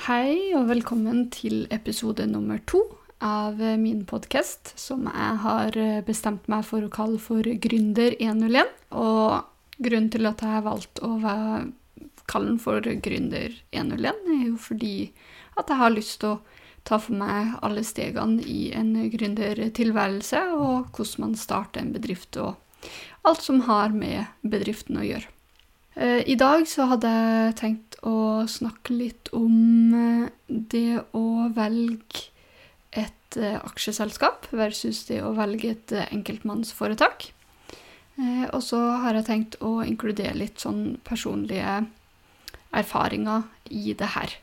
Hei og velkommen til episode nummer to av min podkast, som jeg har bestemt meg for å kalle for Gründer101. Og grunnen til at jeg har valgt å kalle den for Gründer101, er jo fordi at jeg har lyst til å ta for meg alle stegene i en gründertilværelse, og hvordan man starter en bedrift, og alt som har med bedriften å gjøre. Eh, I dag så hadde jeg tenkt å snakke litt om eh, det å velge et eh, aksjeselskap versus det å velge et enkeltmannsforetak. Og så har jeg tenkt å inkludere litt sånn personlige erfaringer i det her.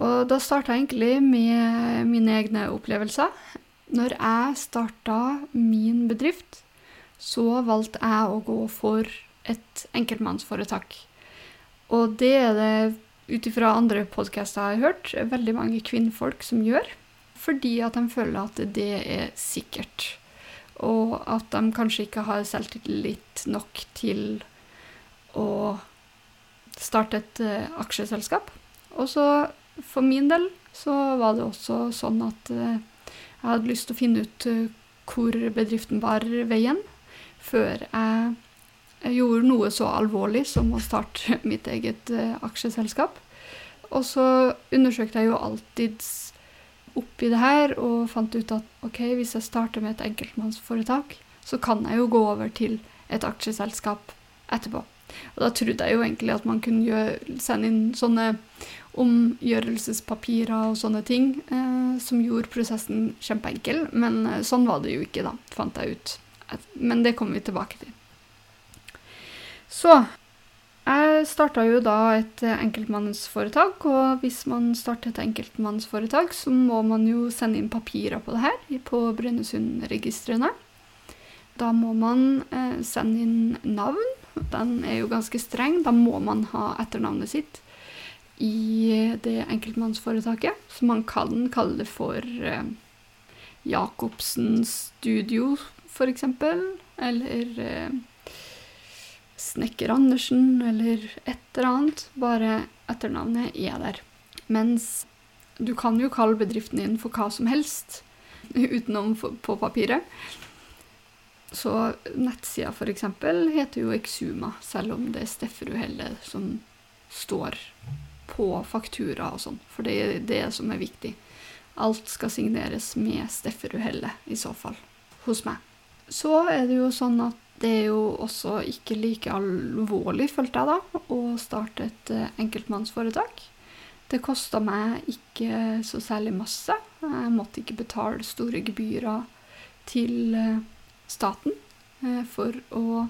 Og da starta jeg egentlig med mine egne opplevelser. Når jeg starta min bedrift, så valgte jeg å gå for et enkeltmannsforetak. Og det er det, ut ifra andre podkaster jeg har hørt, veldig mange kvinnfolk som gjør. Fordi at de føler at det er sikkert. Og at de kanskje ikke har selvtillit nok til å starte et uh, aksjeselskap. Og så for min del så var det også sånn at uh, jeg hadde lyst til å finne ut uh, hvor bedriften bar veien, før jeg gjorde noe så alvorlig som å starte mitt eget uh, aksjeselskap. Og så undersøkte jeg jo alltid oppi det her og fant ut at ok, hvis jeg starter med et enkeltmannsforetak, så kan jeg jo gå over til et aksjeselskap etterpå. Og da trodde jeg jo egentlig at man kunne gjøre, sende inn sånne omgjørelsespapirer og sånne ting eh, som gjorde prosessen kjempeenkel, men eh, sånn var det jo ikke, da, fant jeg ut. Men det kommer vi tilbake til. Så jeg starta jo da et enkeltmannsforetak, og hvis man starter et enkeltmannsforetak, så må man jo sende inn papirer på det her på Brønnøysundregistrene. Da må man eh, sende inn navn. Den er jo ganske streng. Da må man ha etternavnet sitt i det enkeltmannsforetaket. Så man kan kalle det for eh, Jacobsen Studio, f.eks. Eller eh, Snekker Andersen eller et eller annet. Bare etternavnet er der. Mens du kan jo kalle bedriften din for hva som helst utenom på papiret. Så nettsida f.eks. heter jo Exuma, selv om det er Stefferud Helle som står på faktura og sånn. For det er det som er viktig. Alt skal signeres med Stefferud Helle, i så fall. Hos meg. Så er det jo sånn at det er jo også ikke like alvorlig, følte jeg da, å starte et eh, enkeltmannsforetak. Det kosta meg ikke så særlig masse. Jeg måtte ikke betale store gebyrer til eh, staten eh, for å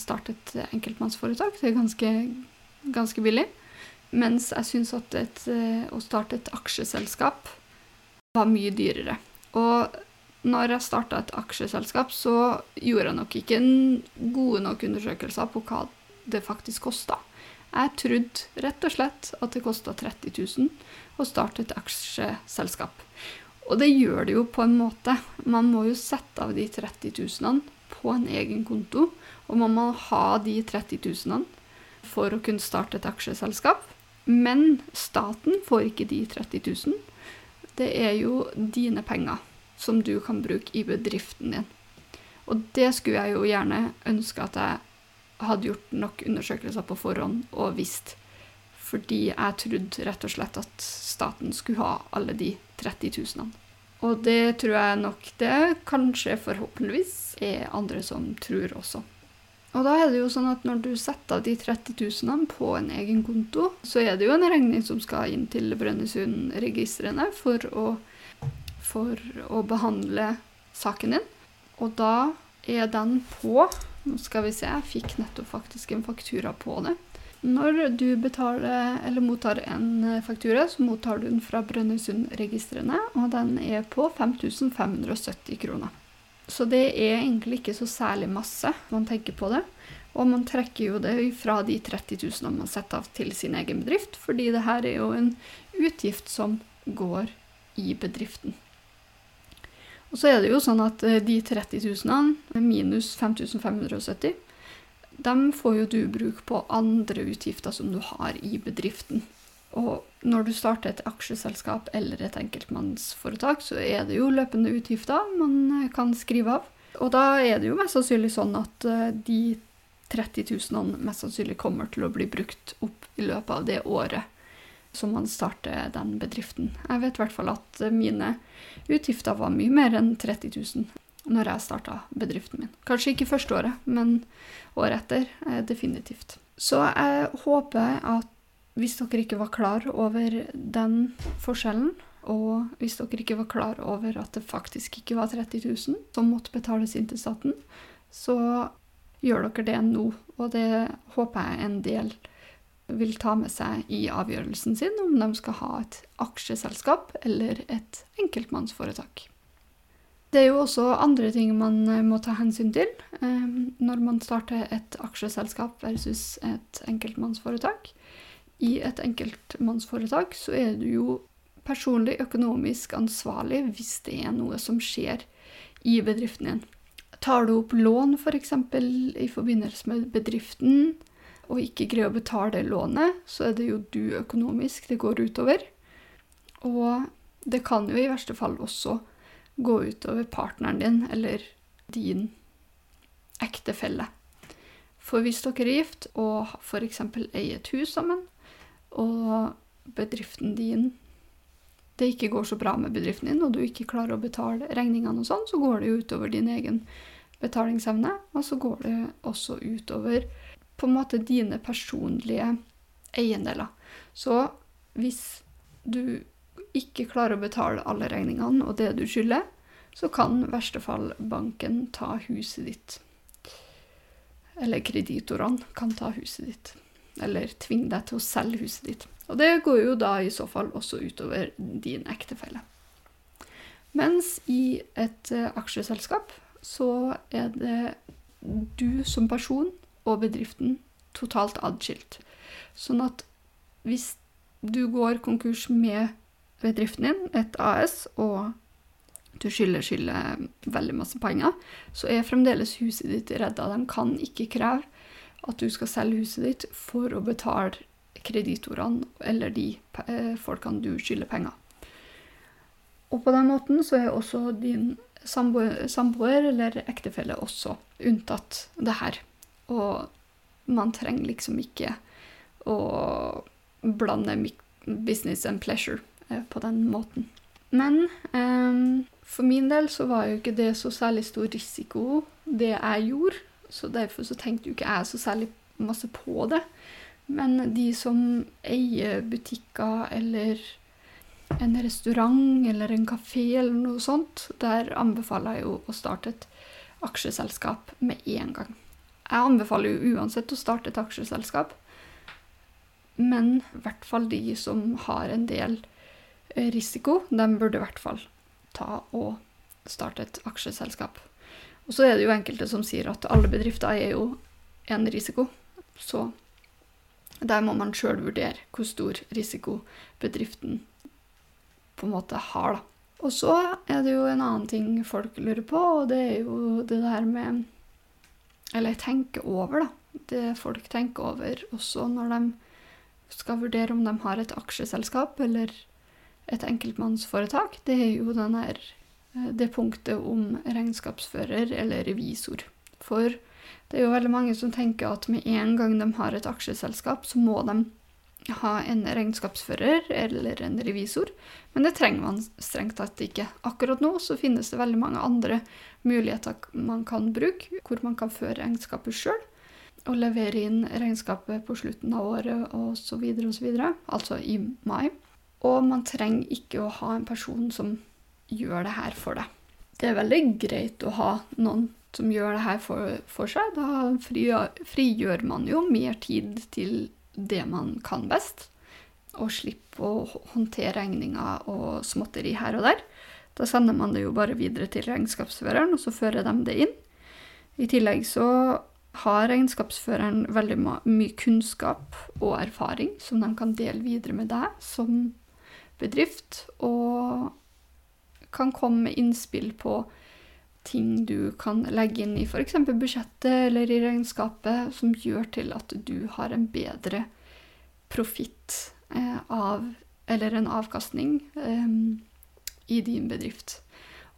starte et enkeltmannsforetak. Det er ganske, ganske billig. Mens jeg syns at et, å starte et aksjeselskap var mye dyrere. Og når jeg starta et aksjeselskap, så gjorde jeg nok ikke gode nok undersøkelser på hva det faktisk kosta. Jeg trodde rett og slett at det kosta 30 000 å starte et aksjeselskap. Og det gjør det jo på en måte. Man må jo sette av de 30 000 på en egen konto, og man må ha de 30 000 for å kunne starte et aksjeselskap. Men staten får ikke de 30 000. Det er jo dine penger som du kan bruke i bedriften din. Og det skulle jeg jo gjerne ønske at jeg hadde gjort nok undersøkelser på forhånd og visst. Fordi jeg trodde rett og slett at staten skulle ha alle de 30 000. Og det tror jeg nok det kanskje forhåpentligvis er andre som tror også. Og da er det jo sånn at når du setter av de 30 000 på en egen konto, så er det jo en regning som skal inn til Brønnøysundregistrene for å for å behandle saken din. Og da er den på Nå skal vi se, jeg fikk nettopp faktisk en faktura på det. Når du betaler eller mottar en faktura, så mottar du den fra Brønnøysundregistrene, og den er på 5570 kroner. Så det er egentlig ikke så særlig masse man tenker på det. Og man trekker jo det fra de 30 000 man setter av til sin egen bedrift, fordi det her er jo en utgift som går i bedriften. Og så er det jo sånn at eh, de 30 000 minus 5570, dem får jo du bruk på andre utgifter som du har i bedriften. Og når du starter et aksjeselskap eller et enkeltmannsforetak, så er det jo løpende utgifter man eh, kan skrive av. Og da er det jo mest sannsynlig sånn at eh, de 30 000 mest sannsynlig kommer til å bli brukt opp i løpet av det året som man starter den bedriften. Jeg vet i hvert fall at mine utgifter var mye mer enn 30 000 når jeg starta bedriften min. Kanskje ikke første året, men året etter eh, definitivt. Så jeg håper at hvis dere ikke var klar over den forskjellen, og hvis dere ikke var klar over at det faktisk ikke var 30 000 som måtte betales inn til staten, så gjør dere det nå. Og det håper jeg en del vil ta med seg i avgjørelsen sin om de skal ha et aksjeselskap eller et enkeltmannsforetak. Det er jo også andre ting man eh, må ta hensyn til eh, når man starter et aksjeselskap versus et enkeltmannsforetak. I et enkeltmannsforetak så er du jo personlig økonomisk ansvarlig hvis det er noe som skjer i bedriften din. Tar du opp lån f.eks. For i forbindelse med bedriften, og ikke greier å betale lånet, så er det jo du økonomisk det går utover. Og det kan jo i verste fall også gå utover partneren din eller din ektefelle. For hvis dere er gift og f.eks. eier et hus sammen, og bedriften din det ikke går så bra med bedriften din, og du ikke klarer å betale regningene, og sånn, så går det jo utover din egen betalingsevne. Og så går det også utover på en måte dine personlige eiendeler. Så hvis du ikke klarer å betale alle regningene og det du skylder, så kan i verste fall banken ta huset ditt. Eller kreditorene kan ta huset ditt. Eller tvinge deg til å selge huset ditt. Og det går jo da i så fall også utover din ektefelle. Mens i et uh, aksjeselskap så er det du som person og bedriften totalt adskilt. Sånn at hvis du går konkurs med bedriften din, et AS, og du skylder skylder veldig masse penger, så er fremdeles huset ditt redda. De kan ikke kreve at du skal selge huset ditt for å betale kreditorene eller de eh, folkene du skylder penger. Og på den måten så er også din samboer eller ektefelle også unntatt det her. Og man trenger liksom ikke å blande business and pleasure Eh, på den måten. Men um, for min del så var jo ikke det så særlig stor risiko, det jeg gjorde. Så derfor så tenkte jo ikke jeg så særlig masse på det. Men de som eier butikker eller en restaurant eller en kafé eller noe sånt, der anbefaler jeg jo å starte et aksjeselskap med en gang. Jeg anbefaler jo uansett å starte et aksjeselskap, men i hvert fall de som har en del risiko, de burde i hvert fall ta og starte et aksjeselskap. Og så er det jo enkelte som sier at alle bedrifter er jo en risiko. Så der må man sjøl vurdere hvor stor risiko bedriften på en måte har, da. Og så er det jo en annen ting folk lurer på, og det er jo det der med Eller tenker over, da. Det folk tenker over også når de skal vurdere om de har et aksjeselskap eller et enkeltmannsforetak, det er jo her, eh, det punktet om regnskapsfører eller revisor. For det er jo veldig mange som tenker at med en gang de har et aksjeselskap, så må de ha en regnskapsfører eller en revisor, men det trenger man strengt tatt ikke. Akkurat nå så finnes det veldig mange andre muligheter man kan bruke, hvor man kan føre regnskapet sjøl og levere inn regnskapet på slutten av året osv., osv., altså i mai. Og man trenger ikke å ha en person som gjør det her for deg. Det er veldig greit å ha noen som gjør det her for, for seg. Da frigjør man jo mer tid til det man kan best, og slippe å håndtere regninger og småtteri her og der. Da sender man det jo bare videre til regnskapsføreren, og så fører de det inn. I tillegg så har regnskapsføreren veldig mye kunnskap og erfaring som de kan dele videre med deg som bedrift, og kan komme med innspill på ting du kan legge inn i f.eks. budsjettet eller i regnskapet, som gjør til at du har en bedre profitt eh, av Eller en avkastning eh, i din bedrift.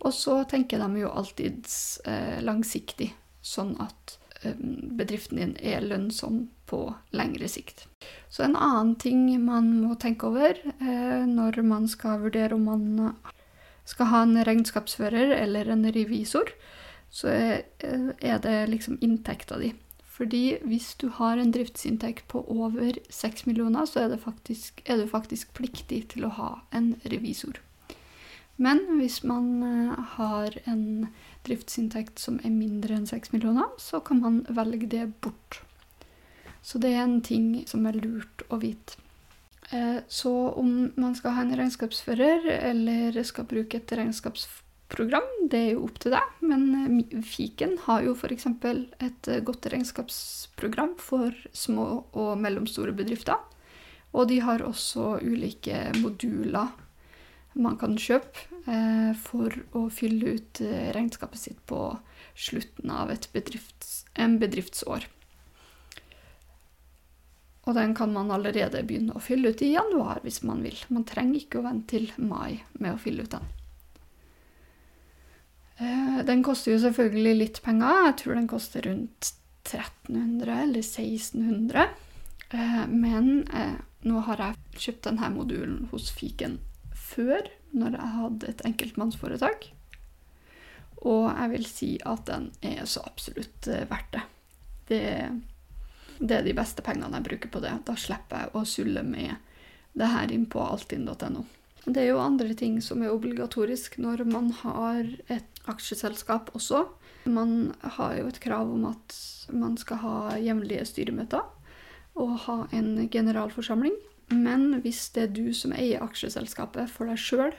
Og så tenker de jo alltid eh, langsiktig, sånn at eh, bedriften din er lønnsom på lengre sikt. Så en annen ting man må tenke over eh, når man skal vurdere om man skal ha en regnskapsfører eller en revisor, så er, det liksom inntekta di. Fordi hvis du har en driftsinntekt på over 6 millioner, så er, faktisk, er, du faktisk pliktig til å ha en revisor. Men hvis man eh, har en driftsinntekt som er mindre enn 6 millioner, så kan man velge det bort. Så det er en ting som er lurt å vite. Eh, så om man skal ha en regnskapsfører eller skal bruke et regnskapsprogram, det er jo opp til deg. Men eh, Fiken har jo f.eks. et eh, godt regnskapsprogram for små og mellomstore bedrifter. Og de har også ulike moduler man kan kjøpe for å fylle ut regnskapet sitt på slutten av bedrifts, en bedriftsår. Og den kan man allerede begynne å fylle ut i januar hvis man vil. Man trenger ikke å vente til mai med å fylle ut den. Eh, den koster jo selvfølgelig litt penger. Jeg tror den koster rundt 1300 eller 1600. Eh, men eh, nå har jeg kjøpt denne modulen hos Fiken før, når jeg hadde et enkeltmannsforetak. Og jeg vil si at den er så absolutt verdt det. det. Det er de beste pengene jeg bruker på det. Da slipper jeg å sulle med det her inn på altinn.no. Det er jo andre ting som er obligatorisk når man har et aksjeselskap også. Man har jo et krav om at man skal ha jevnlige styremøter og ha en generalforsamling. Men hvis det er du som eier aksjeselskapet for deg sjøl,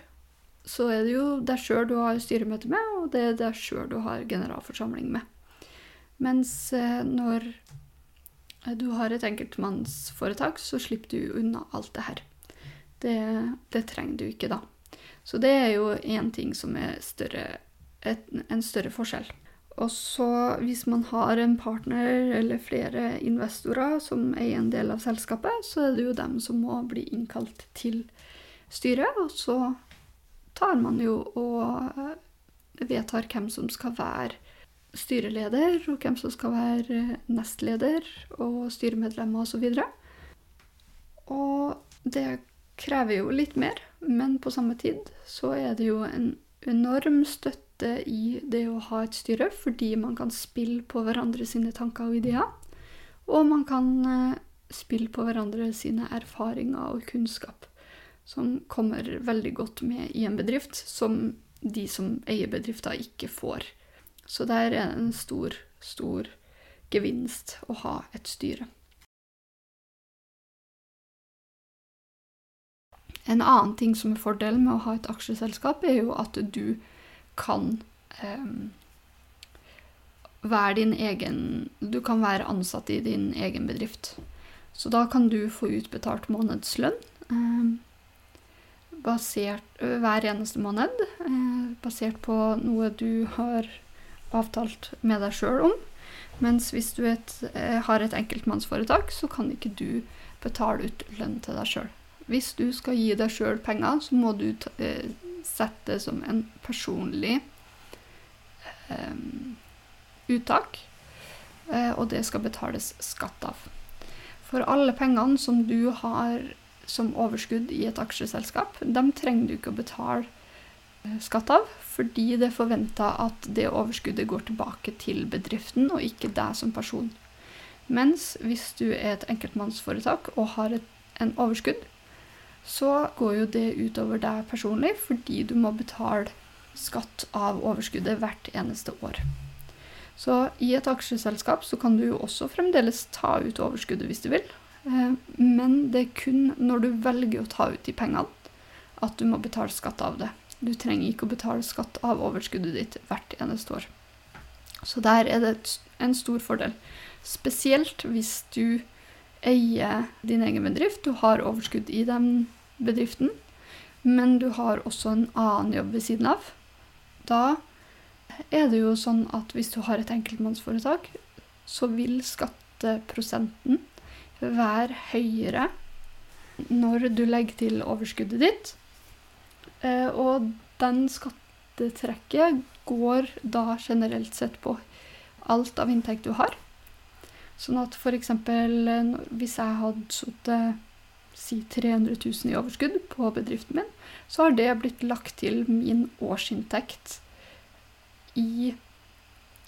så er det jo deg sjøl du har styremøte med, og det er deg sjøl du har generalforsamling med. Mens eh, når du har et enkeltmannsforetak, så slipper du unna alt det her. Det, det trenger du ikke da. Så det er jo én ting som er større, et, en større forskjell. Og så hvis man har en partner eller flere investorer som eier en del av selskapet, så er det jo dem som må bli innkalt til styret. Og så tar man jo og eh, vedtar hvem som skal være styreleder, og hvem som skal være nestleder og styremedlemmer osv. Og, og det krever jo litt mer, men på samme tid så er det jo en enorm støtte i det å ha et styre, fordi man kan spille på hverandre sine tanker og ideer. Og man kan eh, spille på hverandre sine erfaringer og kunnskap, som kommer veldig godt med i en bedrift, som de som eier bedrifter, ikke får. Så det er en stor, stor gevinst å ha et styre. En annen ting som er fordelen med å ha et aksjeselskap, er jo at du kan eh, være din egen Du kan være ansatt i din egen bedrift. Så da kan du få utbetalt månedslønn eh, basert, hver eneste måned, eh, basert på noe du har avtalt med deg sjøl om. Mens hvis du et, uh, har et enkeltmannsforetak, så kan ikke du betale ut lønn til deg sjøl. Hvis du skal gi deg sjøl penger, så må du eh, sette det som en personlig eh, uttak, eh, og det skal betales skatt av. For alle pengene som du har som overskudd i et aksjeselskap, dem trenger du ikke å betale eh, skatt av, fordi det er forventa at det overskuddet går tilbake til bedriften, og ikke deg som person. Mens hvis du er et enkeltmannsforetak og har et, en overskudd, så går jo det utover deg personlig, fordi du må betale skatt av overskuddet hvert eneste år. Så i et aksjeselskap så kan du jo også fremdeles ta ut overskuddet hvis du vil. Eh, men det er kun når du velger å ta ut de pengene, at du må betale skatt av det. Du trenger ikke å betale skatt av overskuddet ditt hvert eneste år. Så der er det en stor fordel. Spesielt hvis du eier din egen bedrift, du har overskudd i den bedriften, men du har også en annen jobb ved siden av. Da er det jo sånn at hvis du har et enkeltmannsforetak, så vil skatteprosenten være høyere når du legger til overskuddet ditt. Eh, og den skattetrekket går da generelt sett på alt av inntekt du har. Sånn at f.eks. hvis jeg hadde sittet si 300 000 i overskudd på bedriften min, så har det blitt lagt til min årsinntekt i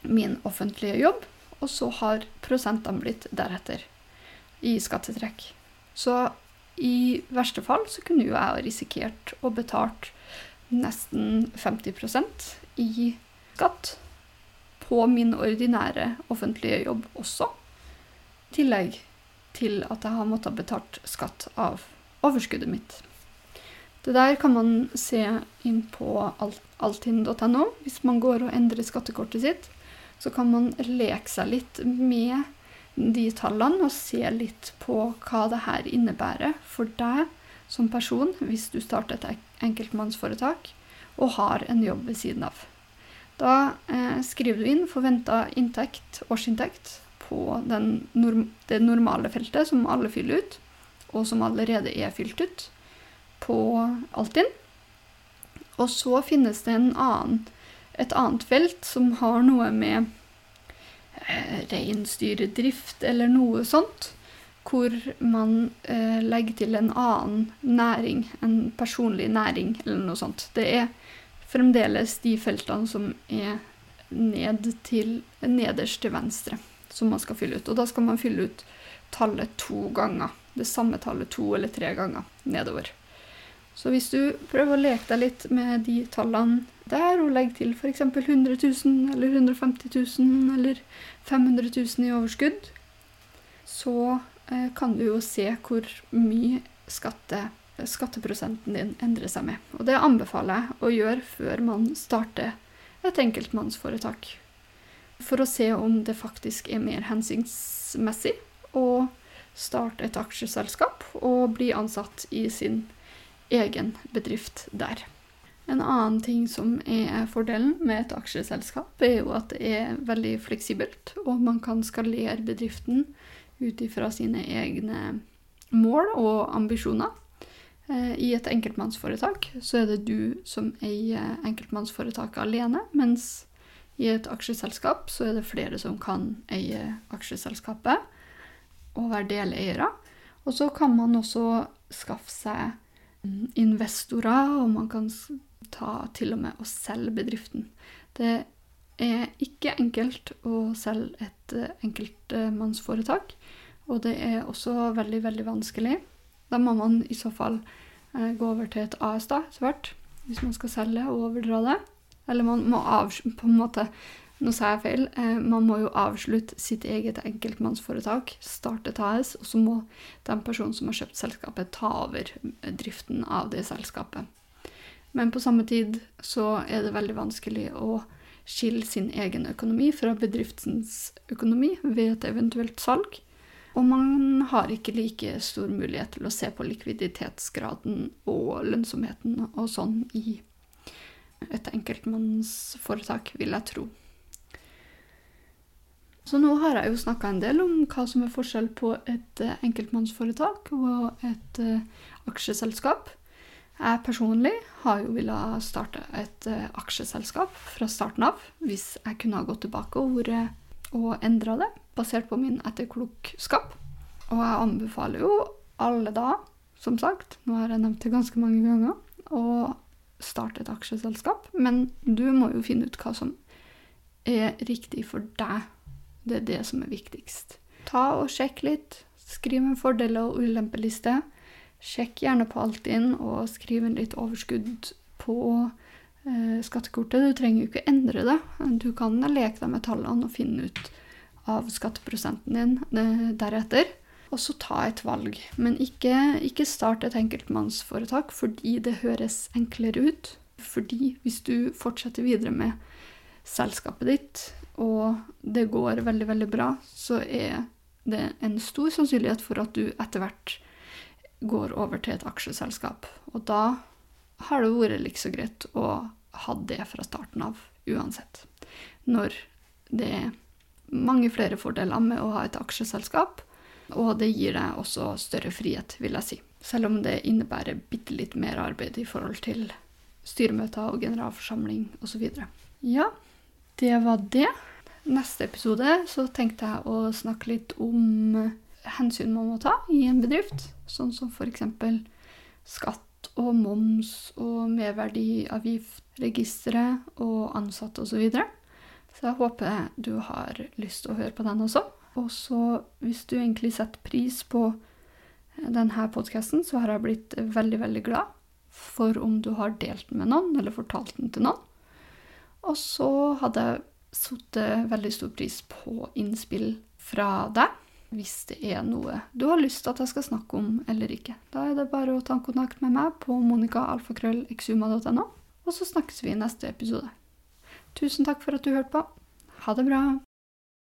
min offentlige jobb, og så har prosentene blitt deretter i skattetrekk. Så i verste fall så kunne jo jeg risikert å betalt nesten 50% i skatt på min ordinære offentlige jobb også. I tillegg til at jeg har måttet betalt skatt av overskuddet mitt. Det der kan man se inn på altinn.no. Hvis man går og endrer skattekortet sitt, så kan man leke seg litt med de tallene og se litt på hva det her innebærer for deg som person hvis du starter et enkeltmannsforetak og har en jobb ved siden av. Da eh, skriver du inn forventa inntekt, årsinntekt, på norm det normale feltet som alle fyller ut, og som allerede er fylt ut på Altinn. Og så finnes det annen, et annet felt som har noe med reinsdyrdrift eller noe sånt, hvor man eh, legger til en annen næring, en personlig næring eller noe sånt. Det er fremdeles de feltene som er ned til, nederst til venstre som man skal fylle ut. Og da skal man fylle ut tallet to ganger. Det samme tallet to eller tre ganger nedover. Så hvis du prøver å leke deg litt med de tallene der, og legger til f.eks. 100 000 eller 150 000 eller 500 000 i overskudd, så eh, kan du jo se hvor mye skatte, skatteprosenten din endrer seg med. Og det anbefaler jeg å gjøre før man starter et enkeltmannsforetak for å se om det faktisk er mer hensiktsmessig å starte et aksjeselskap og bli ansatt i sin egen bedrift der. En annen ting som er fordelen med et aksjeselskap, er jo at det er veldig fleksibelt, og man kan skalere bedriften ut ifra sine egne mål og ambisjoner. Eh, I et enkeltmannsforetak så er det du som eier enkeltmannsforetaket alene, mens i et aksjeselskap så er det flere som kan eie aksjeselskapet og være deleiere. Og så kan man også skaffe seg investorer, og man kan ta til og med og selge bedriften. Det er ikke enkelt å selge et eh, enkeltmannsforetak, og det er også veldig, veldig vanskelig. Da må man i så fall eh, gå over til et AS da, etter hvis man skal selge og overdra det. Eller man må På en måte Nå sa jeg feil. Eh, man må jo avslutte sitt eget enkeltmannsforetak, starte et AS, og så må den personen som har kjøpt selskapet, ta over driften av det selskapet. Men på samme tid så er det veldig vanskelig å skille sin egen økonomi fra bedriftens økonomi ved et eventuelt salg. Og man har ikke like stor mulighet til å se på likviditetsgraden og lønnsomheten og sånn i et enkeltmannsforetak, vil jeg tro. Så nå har jeg jo snakka en del om hva som er forskjell på et eh, enkeltmannsforetak og et uh, aksjeselskap. Jeg personlig har jo villet starte et uh, aksjeselskap fra starten av, hvis jeg kunne ha gått tilbake og, og endra det, basert på min etterklokskap. Og jeg anbefaler jo alle da, som sagt, nå har jeg nevnt det ganske mange ganger, å starte et aksjeselskap, men du må jo finne ut hva som er riktig for deg. Det er det som er viktigst. Ta og sjekk litt. Skriv en fordeler- og ulempeliste. Sjekk gjerne på Altinn og skriv en litt overskudd på eh, skattekortet. Du trenger jo ikke endre det. Du kan leke deg med tallene og finne ut av skatteprosenten din eh, deretter og så ta et valg. Men ikke, ikke start et enkeltmannsforetak fordi det høres enklere ut. Fordi hvis du fortsetter videre med selskapet ditt, og det går veldig, veldig bra, så er det en stor sannsynlighet for at du etter hvert går over til et aksjeselskap. Og da har det vært like så greit å ha det fra starten av uansett. når det er mange flere fordeler med å ha et aksjeselskap, og det gir deg også større frihet, vil jeg si. Selv om det innebærer bitte litt mer arbeid i forhold til styremøter og generalforsamling osv. Ja, det var det. Neste episode så tenkte jeg å snakke litt om hensyn man må ta i en bedrift, sånn som f.eks. skatt og moms og merverdiavgiftregisteret og ansatte osv. Så, videre. så jeg håper du har lyst til å høre på den også. Og så hvis du egentlig setter pris på denne podkasten, så har jeg blitt veldig, veldig glad for om du har delt med noen, eller fortalt den til noen. Og så hadde jeg satt veldig stor pris på innspill fra deg, hvis det er noe du har lyst til at jeg skal snakke om eller ikke. Da er det bare å ta kontakt med meg på monicaalfakrøllexuma.no, og så snakkes vi i neste episode. Tusen takk for at du hørte på. Ha det bra.